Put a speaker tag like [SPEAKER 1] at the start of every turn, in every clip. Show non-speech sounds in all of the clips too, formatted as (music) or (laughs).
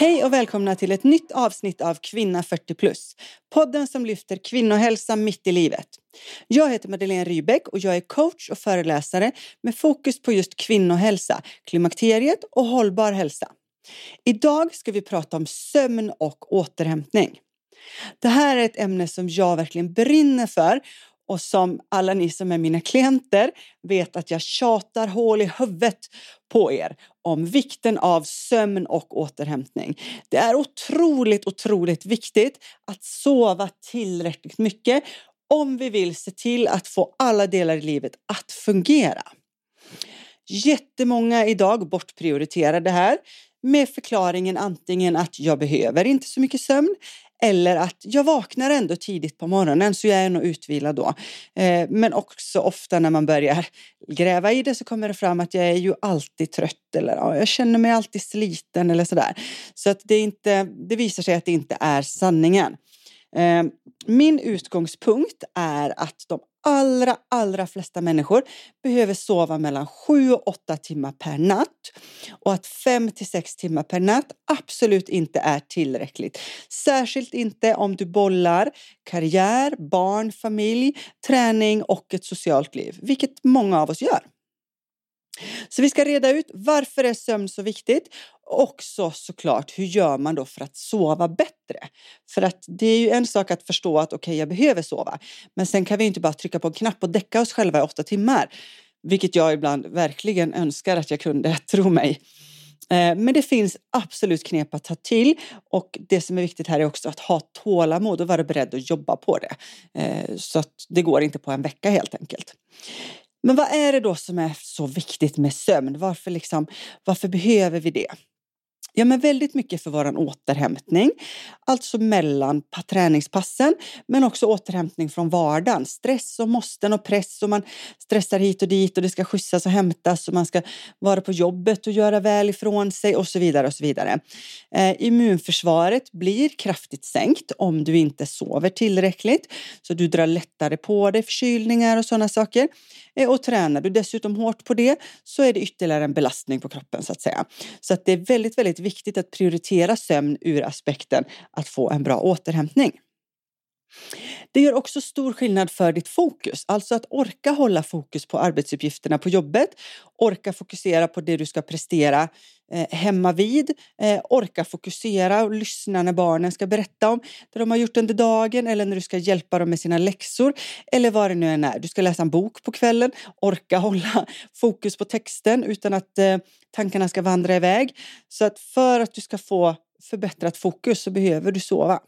[SPEAKER 1] Hej och välkomna till ett nytt avsnitt av Kvinna 40 plus. Podden som lyfter kvinnohälsa mitt i livet. Jag heter Madeleine Rybeck och jag är coach och föreläsare med fokus på just kvinnohälsa, klimakteriet och hållbar hälsa. Idag ska vi prata om sömn och återhämtning. Det här är ett ämne som jag verkligen brinner för och som alla ni som är mina klienter vet att jag tjatar hål i huvudet på er om vikten av sömn och återhämtning. Det är otroligt, otroligt viktigt att sova tillräckligt mycket om vi vill se till att få alla delar i livet att fungera. Jättemånga idag bortprioriterar det här med förklaringen antingen att jag behöver inte så mycket sömn eller att jag vaknar ändå tidigt på morgonen så jag är nog utvilad då. Eh, men också ofta när man börjar gräva i det så kommer det fram att jag är ju alltid trött eller ja, jag känner mig alltid sliten eller sådär. Så att det, inte, det visar sig att det inte är sanningen. Ehm, min utgångspunkt är att de allra, allra flesta människor behöver sova mellan 7 och 8 timmar per natt och att 5 till 6 timmar per natt absolut inte är tillräckligt. Särskilt inte om du bollar karriär, barn, familj, träning och ett socialt liv, vilket många av oss gör. Så vi ska reda ut varför är sömn så viktigt? Också såklart, hur gör man då för att sova bättre? För att det är ju en sak att förstå att okej, okay, jag behöver sova. Men sen kan vi inte bara trycka på en knapp och däcka oss själva i åtta timmar. Vilket jag ibland verkligen önskar att jag kunde, (laughs) tro mig. Eh, men det finns absolut knep att ta till och det som är viktigt här är också att ha tålamod och vara beredd att jobba på det. Eh, så att det går inte på en vecka helt enkelt. Men vad är det då som är så viktigt med sömn? Varför, liksom, varför behöver vi det? Ja, men väldigt mycket för vår återhämtning, alltså mellan träningspassen, men också återhämtning från vardagen. Stress och måsten och press och man stressar hit och dit och det ska skjutsas och hämtas och man ska vara på jobbet och göra väl ifrån sig och så vidare och så vidare. Eh, immunförsvaret blir kraftigt sänkt om du inte sover tillräckligt, så du drar lättare på dig förkylningar och sådana saker. Eh, och tränar du dessutom hårt på det så är det ytterligare en belastning på kroppen så att säga. Så att det är väldigt, väldigt viktigt att prioritera sömn ur aspekten att få en bra återhämtning. Det gör också stor skillnad för ditt fokus, alltså att orka hålla fokus på arbetsuppgifterna på jobbet, orka fokusera på det du ska prestera eh, hemma vid, eh, orka fokusera och lyssna när barnen ska berätta om det de har gjort under dagen eller när du ska hjälpa dem med sina läxor eller vad det nu än är. Du ska läsa en bok på kvällen, orka hålla fokus på texten utan att eh, tankarna ska vandra iväg. Så att för att du ska få förbättrat fokus så behöver du sova.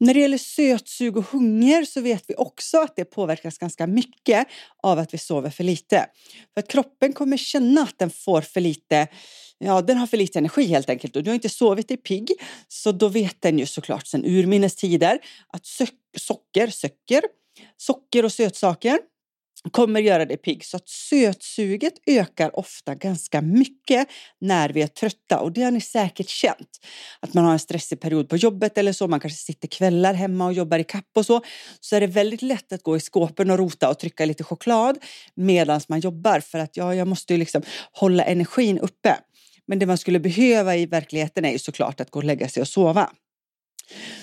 [SPEAKER 1] När det gäller sötsug och hunger så vet vi också att det påverkas ganska mycket av att vi sover för lite. För att kroppen kommer känna att den får för lite, ja den har för lite energi helt enkelt och du har inte sovit i pigg. Så då vet den ju såklart sedan urminnes tider att socker, söcker, socker och sötsaker kommer göra dig pigg. Så att sötsuget ökar ofta ganska mycket när vi är trötta och det har ni säkert känt. Att man har en stressig period på jobbet eller så, man kanske sitter kvällar hemma och jobbar i kapp och så. Så är det väldigt lätt att gå i skåpen och rota och trycka lite choklad medan man jobbar för att ja, jag måste ju liksom hålla energin uppe. Men det man skulle behöva i verkligheten är ju såklart att gå och lägga sig och sova.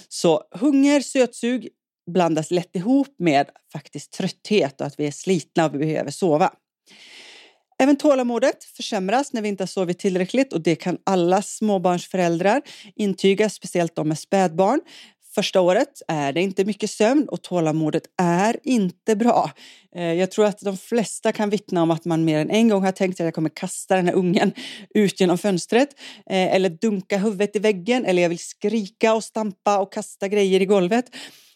[SPEAKER 1] Så hunger, sötsug, blandas lätt ihop med faktiskt trötthet och att vi är slitna och vi behöver sova. Även tålamodet försämras när vi inte har sovit tillräckligt och det kan alla småbarnsföräldrar intyga, speciellt de med spädbarn. Första året är det inte mycket sömn och tålamodet är inte bra. Eh, jag tror att de flesta kan vittna om att man mer än en gång har tänkt att jag kommer kasta den här ungen ut genom fönstret eh, eller dunka huvudet i väggen eller jag vill skrika och stampa och kasta grejer i golvet.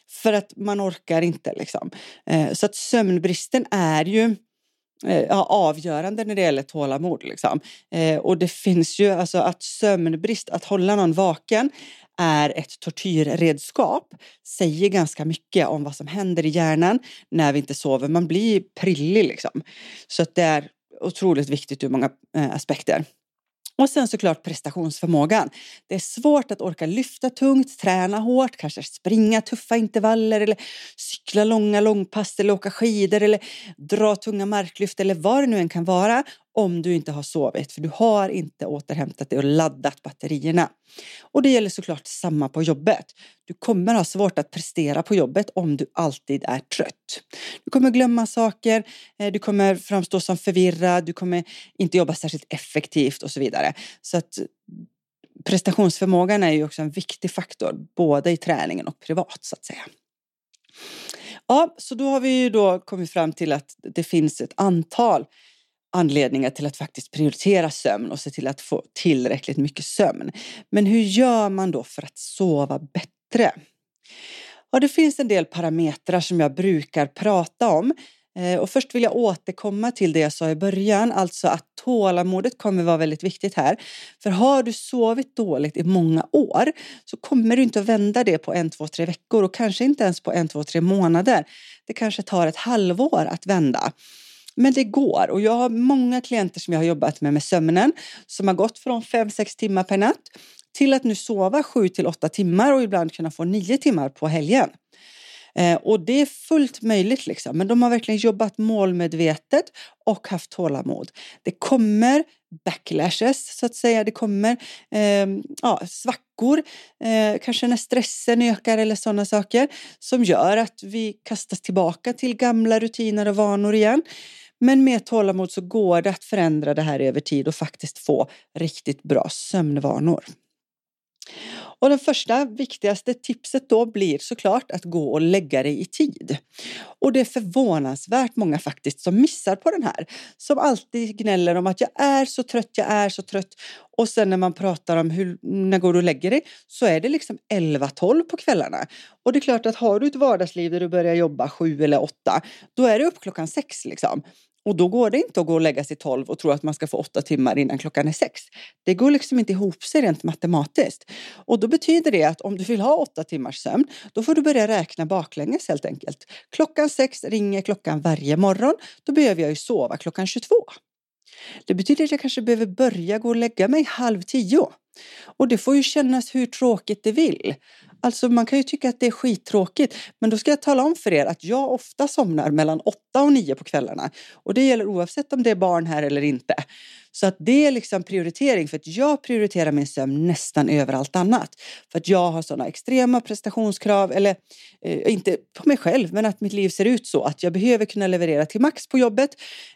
[SPEAKER 1] För att man orkar inte liksom. Eh, så att sömnbristen är ju eh, ja, avgörande när det gäller tålamod. Liksom. Eh, och det finns ju alltså att sömnbrist, att hålla någon vaken är ett tortyrredskap säger ganska mycket om vad som händer i hjärnan när vi inte sover. Man blir prillig liksom. Så att det är otroligt viktigt ur många eh, aspekter. Och sen såklart prestationsförmågan. Det är svårt att orka lyfta tungt, träna hårt, kanske springa tuffa intervaller eller cykla långa långpass eller åka skidor eller dra tunga marklyft eller vad det nu än kan vara om du inte har sovit för du har inte återhämtat dig och laddat batterierna. Och det gäller såklart samma på jobbet. Du kommer ha svårt att prestera på jobbet om du alltid är trött. Du kommer glömma saker, eh, du kommer framstå som förvirrad, du kommer inte jobba särskilt effektivt och så vidare. Så att prestationsförmågan är ju också en viktig faktor, både i träningen och privat så att säga. Ja, så då har vi ju då kommit fram till att det finns ett antal anledningar till att faktiskt prioritera sömn och se till att få tillräckligt mycket sömn. Men hur gör man då för att sova bättre? Ja, det finns en del parametrar som jag brukar prata om eh, och först vill jag återkomma till det jag sa i början, alltså att tålamodet kommer vara väldigt viktigt här. För har du sovit dåligt i många år så kommer du inte att vända det på en, två, tre veckor och kanske inte ens på en, två, tre månader. Det kanske tar ett halvår att vända. Men det går och jag har många klienter som jag har jobbat med med sömnen som har gått från 5-6 timmar per natt till att nu sova 7 till 8 timmar och ibland kunna få 9 timmar på helgen. Eh, och det är fullt möjligt liksom. Men de har verkligen jobbat målmedvetet och haft tålamod. Det kommer backlashes så att säga. Det kommer eh, ja, svackor, eh, kanske när stressen ökar eller sådana saker som gör att vi kastas tillbaka till gamla rutiner och vanor igen. Men med tålamod så går det att förändra det här över tid och faktiskt få riktigt bra sömnvanor. Och det första viktigaste tipset då blir såklart att gå och lägga dig i tid. Och det är förvånansvärt många faktiskt som missar på den här. Som alltid gnäller om att jag är så trött, jag är så trött. Och sen när man pratar om hur, när går du och lägger dig så är det liksom 11-12 på kvällarna. Och det är klart att har du ett vardagsliv där du börjar jobba 7 eller 8 då är det upp klockan 6 liksom. Och då går det inte att gå och lägga sig tolv och tro att man ska få åtta timmar innan klockan är sex. Det går liksom inte ihop sig rent matematiskt. Och då betyder det att om du vill ha åtta timmars sömn, då får du börja räkna baklänges helt enkelt. Klockan sex ringer klockan varje morgon. Då behöver jag ju sova klockan 22. Det betyder att jag kanske behöver börja gå och lägga mig halv tio. Och det får ju kännas hur tråkigt det vill. Alltså man kan ju tycka att det är skittråkigt, men då ska jag tala om för er att jag ofta somnar mellan åtta och nio på kvällarna. Och det gäller oavsett om det är barn här eller inte. Så att det är liksom prioritering för att jag prioriterar min sömn nästan över allt annat. För att jag har sådana extrema prestationskrav, eller eh, inte på mig själv, men att mitt liv ser ut så att jag behöver kunna leverera till max på jobbet.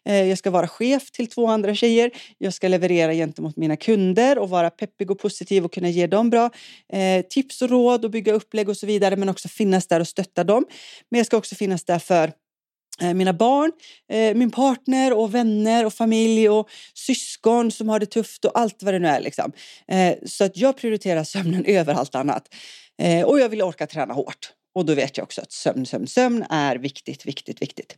[SPEAKER 1] Eh, jag ska vara chef till två andra tjejer. Jag ska leverera gentemot mina kunder och vara peppig och positiv och kunna ge dem bra eh, tips och råd och bygga upplägg och så vidare, men också finnas där och stötta dem. Men jag ska också finnas där för Eh, mina barn, eh, min partner och vänner och familj och syskon som har det tufft och allt vad det nu är. Liksom. Eh, så att jag prioriterar sömnen (laughs) över allt annat. Och jag vill orka träna hårt. Och då vet jag också att sömn, sömn, sömn är viktigt, viktigt, viktigt.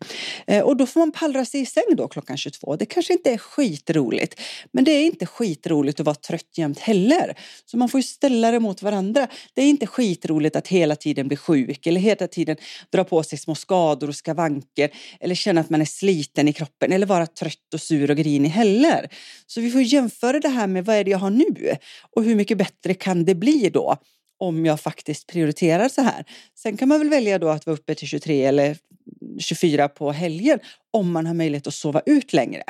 [SPEAKER 1] Eh, och då får man pallra sig i säng då klockan 22. Det kanske inte är skitroligt, men det är inte skitroligt att vara trött jämt heller. Så man får ju ställa det mot varandra. Det är inte skitroligt att hela tiden bli sjuk eller hela tiden dra på sig små skador och skavanker eller känna att man är sliten i kroppen eller vara trött och sur och grinig heller. Så vi får jämföra det här med vad är det jag har nu och hur mycket bättre kan det bli då? Om jag faktiskt prioriterar så här. Sen kan man väl välja då att vara uppe till 23 eller 24 på helgen om man har möjlighet att sova ut längre.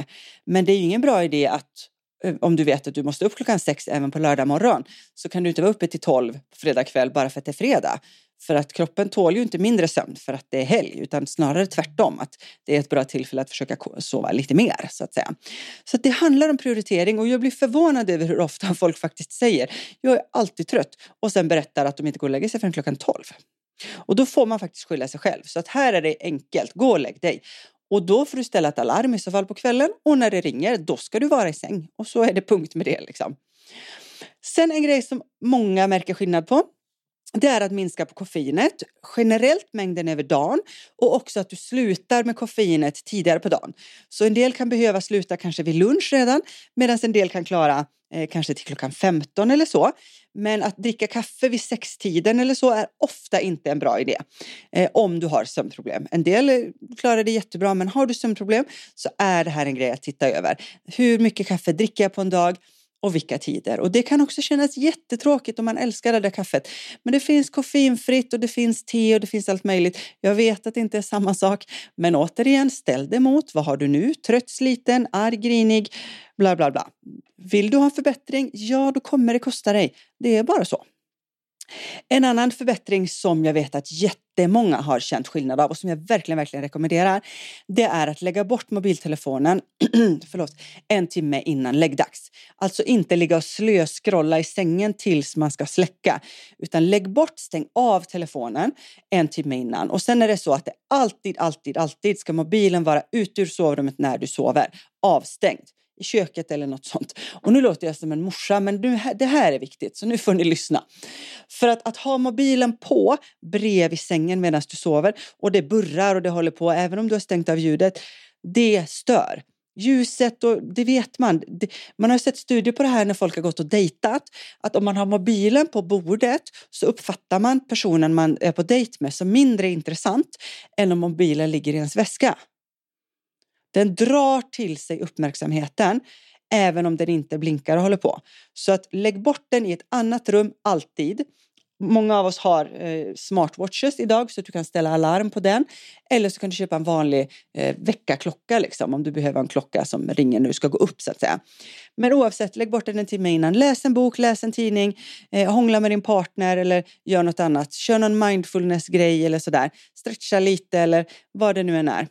[SPEAKER 1] Men det är ju ingen bra idé att Eh, om du vet att du måste upp klockan sex även på lördag morgon så kan du inte vara uppe till tolv fredag kväll bara för att det är fredag. För att kroppen tål ju inte mindre sömn för att det är helg utan snarare tvärtom att det är ett bra tillfälle att försöka sova lite mer så att säga. Så att det handlar om prioritering och jag blir förvånad över hur ofta (laughs) folk faktiskt säger jag är alltid trött och sen berättar att de inte går och lägger sig förrän klockan 12. Och då får man faktiskt skylla sig själv. Så att här är det enkelt, gå och lägg dig. Och då får du ställa ett alarm i så fall på kvällen och när det ringer då ska du vara i säng. Och så är det punkt med det liksom. Sen en grej som många märker skillnad på det är att minska på koffeinet, generellt mängden över dagen och också att du slutar med koffeinet tidigare på dagen. Så en del kan behöva sluta kanske vid lunch redan medan en del kan klara eh, kanske till klockan 15 eller så. Men att dricka kaffe vid sextiden eller så är ofta inte en bra idé eh, om du har sömnproblem. En del eh, klarar det jättebra men har du sömnproblem så är det här en grej att titta över. Hur mycket kaffe dricker jag på en dag? Och vilka tider. Och det kan också kännas jättetråkigt om man älskar det där kaffet. Men det finns koffeinfritt och det finns te och det finns allt möjligt. Jag vet att det inte är samma sak, men återigen, ställ det mot. Vad har du nu? Trött, sliten, arg, grinig, bla bla bla. Vill du ha en förbättring? Ja, då kommer det kosta dig. Det är bara så. En annan förbättring som jag vet att jättemånga har känt skillnad av och som jag verkligen, verkligen rekommenderar, det är att lägga bort mobiltelefonen (clears throat) förlåt, en timme innan läggdags. Alltså inte ligga och slöskrolla i sängen tills man ska släcka, utan lägg bort, stäng av telefonen en timme innan. Och sen är det så att det alltid, alltid, alltid ska mobilen vara ute ur sovrummet när du sover, avstängd i köket eller något sånt. Och nu låter jag som en morsa, men nu, det här är viktigt, så nu får ni lyssna. För att, att ha mobilen på bredvid sängen medan du sover och det burrar och det håller på, även om du har stängt av ljudet, det stör. Ljuset och det vet man. Man har sett studier på det här när folk har gått och dejtat. Att om man har mobilen på bordet så uppfattar man personen man är på dejt med som mindre intressant än om mobilen ligger i ens väska. Den drar till sig uppmärksamheten även om den inte blinkar och håller på. Så att lägg bort den i ett annat rum alltid. Många av oss har eh, smartwatches idag så att du kan ställa alarm på den. Eller så kan du köpa en vanlig eh, väckarklocka liksom, om du behöver en klocka som ringer när du ska gå upp så att säga. Men oavsett, lägg bort den en timme innan. Läs en bok, läs en tidning, eh, hångla med din partner eller gör något annat. Kör någon mindfulness-grej eller sådär. Stretcha lite eller vad det nu än är.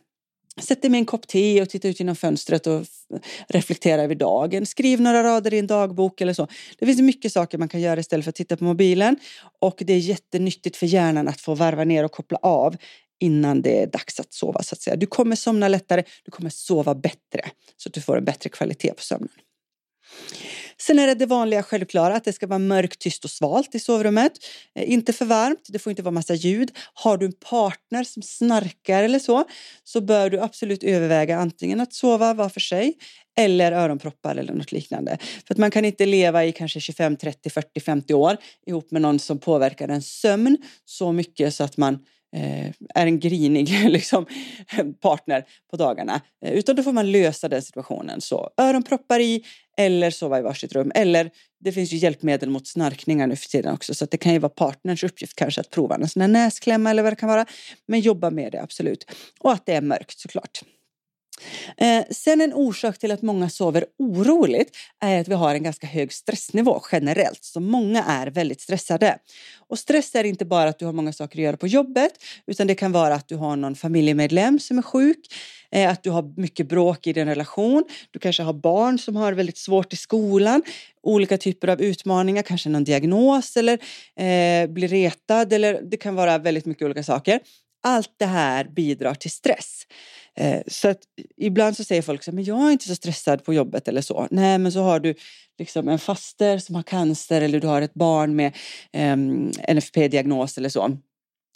[SPEAKER 1] Sätt dig med en kopp te och titta ut genom fönstret och reflektera över dagen. Skriv några rader i en dagbok eller så. Det finns mycket saker man kan göra istället för att titta på mobilen. Och det är jättenyttigt för hjärnan att få varva ner och koppla av innan det är dags att sova så att säga. Du kommer somna lättare, du kommer sova bättre så att du får en bättre kvalitet på sömnen. Sen är det det vanliga självklara att det ska vara mörkt, tyst och svalt i sovrummet. Eh, inte för varmt, det får inte vara massa ljud. Har du en partner som snarkar eller så, så bör du absolut överväga antingen att sova var för sig eller öronproppar eller något liknande. För att man kan inte leva i kanske 25, 30, 40, 50 år ihop med någon som påverkar ens sömn så mycket så att man eh, är en grinig (laughs) liksom, partner på dagarna. Eh, utan då får man lösa den situationen. Så öronproppar i eller sova i varsitt rum. Eller det finns ju hjälpmedel mot snarkningar nu för tiden också så det kan ju vara partners uppgift kanske att prova en sån här näsklämma eller vad det kan vara. Men jobba med det absolut. Och att det är mörkt såklart. Eh, sen en orsak till att många sover oroligt är att vi har en ganska hög stressnivå generellt. Så många är väldigt stressade. Och stress är inte bara att du har många saker att göra på jobbet utan det kan vara att du har någon familjemedlem som är sjuk, eh, att du har mycket bråk i din relation, du kanske har barn som har väldigt svårt i skolan, olika typer av utmaningar, kanske någon diagnos eller eh, blir retad eller det kan vara väldigt mycket olika saker. Allt det här bidrar till stress. Eh, så att ibland så säger folk så här, men jag är inte så stressad på jobbet eller så. Nej, men så har du liksom en faster som har cancer eller du har ett barn med eh, NFP-diagnos eller så.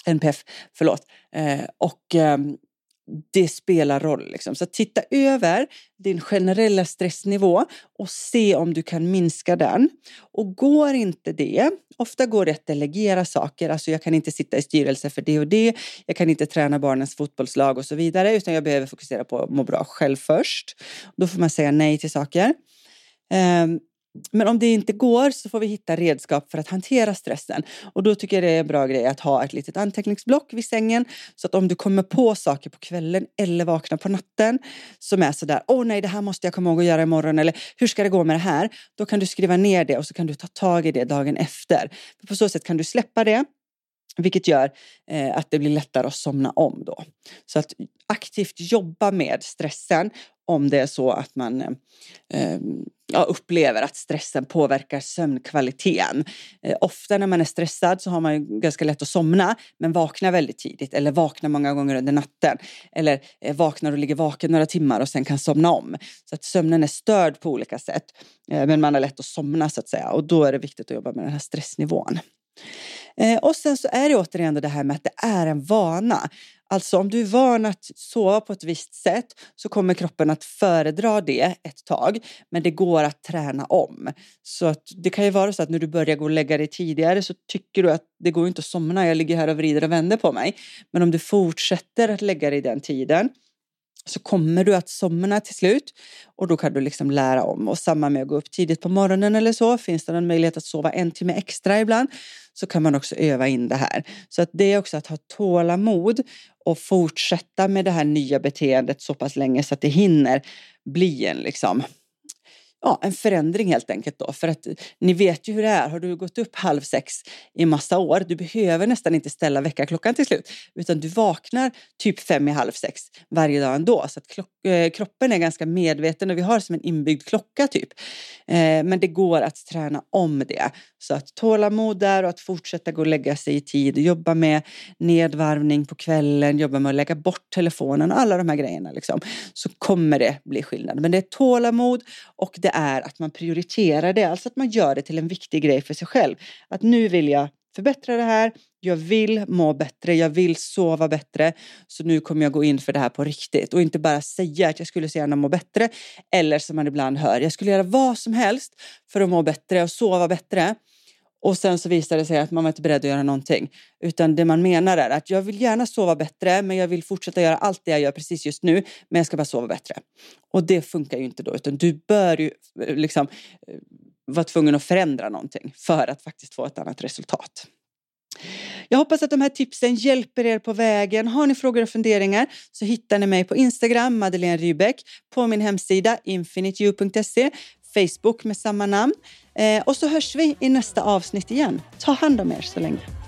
[SPEAKER 1] NPF, förlåt. Eh, och ehm, det spelar roll. Liksom. Så titta över din generella stressnivå och se om du kan minska den. Och går inte det, ofta går det att delegera saker, alltså jag kan inte sitta i styrelse för det och det, jag kan inte träna barnens fotbollslag och så vidare, utan jag behöver fokusera på att må bra själv först. Då får man säga nej till saker. Um, men om det inte går så får vi hitta redskap för att hantera stressen. Och då tycker jag det är en bra grej att ha ett litet anteckningsblock vid sängen. Så att om du kommer på saker på kvällen eller vaknar på natten som är sådär, åh oh, nej det här måste jag komma ihåg att göra imorgon eller hur ska det gå med det här? Då kan du skriva ner det och så kan du ta tag i det dagen efter. På så sätt kan du släppa det vilket gör eh, att det blir lättare att somna om då. Så att aktivt jobba med stressen om det är så att man eh, eh ja, upplever att stressen påverkar sömnkvaliteten. Eh, ofta när man är stressad så har man ju ganska lätt att somna men vaknar väldigt tidigt eller vaknar många gånger under natten. Eller eh, vaknar och ligger vaken några timmar och sen kan somna om. Så att sömnen är störd på olika sätt. Eh, men man har lätt att somna så att säga och då är det viktigt att jobba med den här stressnivån. Eh, och sen så är det återigen det här med att det är en vana. Alltså om du är van att sova på ett visst sätt så kommer kroppen att föredra det ett tag. Men det går att träna om. Så att det kan ju vara så att när du börjar gå och lägga dig tidigare så tycker du att det går inte att somna. Jag ligger här och vrider och vänder på mig. Men om du fortsätter att lägga dig den tiden så kommer du att somna till slut och då kan du liksom lära om. Och samma med att gå upp tidigt på morgonen eller så. Finns det någon möjlighet att sova en timme extra ibland så kan man också öva in det här. Så att det är också att ha tålamod och fortsätta med det här nya beteendet så pass länge så att det hinner bli en liksom ja, en förändring helt enkelt då. För att ni vet ju hur det är. Har du gått upp halv sex i massa år, du behöver nästan inte ställa väckarklockan till slut, utan du vaknar typ fem i halv sex varje dag ändå. Så att eh, kroppen är ganska medveten och vi har som en inbyggd klocka typ. Eh, men det går att träna om det. Så att tålamod där och att fortsätta gå och lägga sig i tid, jobba med nedvarvning på kvällen, jobba med att lägga bort telefonen och alla de här grejerna liksom. Så kommer det bli skillnad. Men det är tålamod och det det är att man prioriterar det, alltså att man gör det till en viktig grej för sig själv. Att nu vill jag förbättra det här, jag vill må bättre, jag vill sova bättre, så nu kommer jag gå in för det här på riktigt och inte bara säga att jag skulle så gärna må bättre eller som man ibland hör, jag skulle göra vad som helst för att må bättre och sova bättre. Och sen så visar det sig att man var inte beredd att göra någonting. Utan det man menar är att jag vill gärna sova bättre men jag vill fortsätta göra allt det jag gör precis just nu men jag ska bara sova bättre. Och det funkar ju inte då utan du bör ju eh, liksom eh, vara tvungen att förändra någonting för att faktiskt få ett annat resultat. Jag hoppas att de här tipsen hjälper er på vägen. Har ni frågor och funderingar så hittar ni mig på Instagram, Madeleine Rybeck, på min hemsida infiniteu.se, Facebook med samma namn. Eh, och så hörs vi i nästa avsnitt igen. Ta hand om er så länge.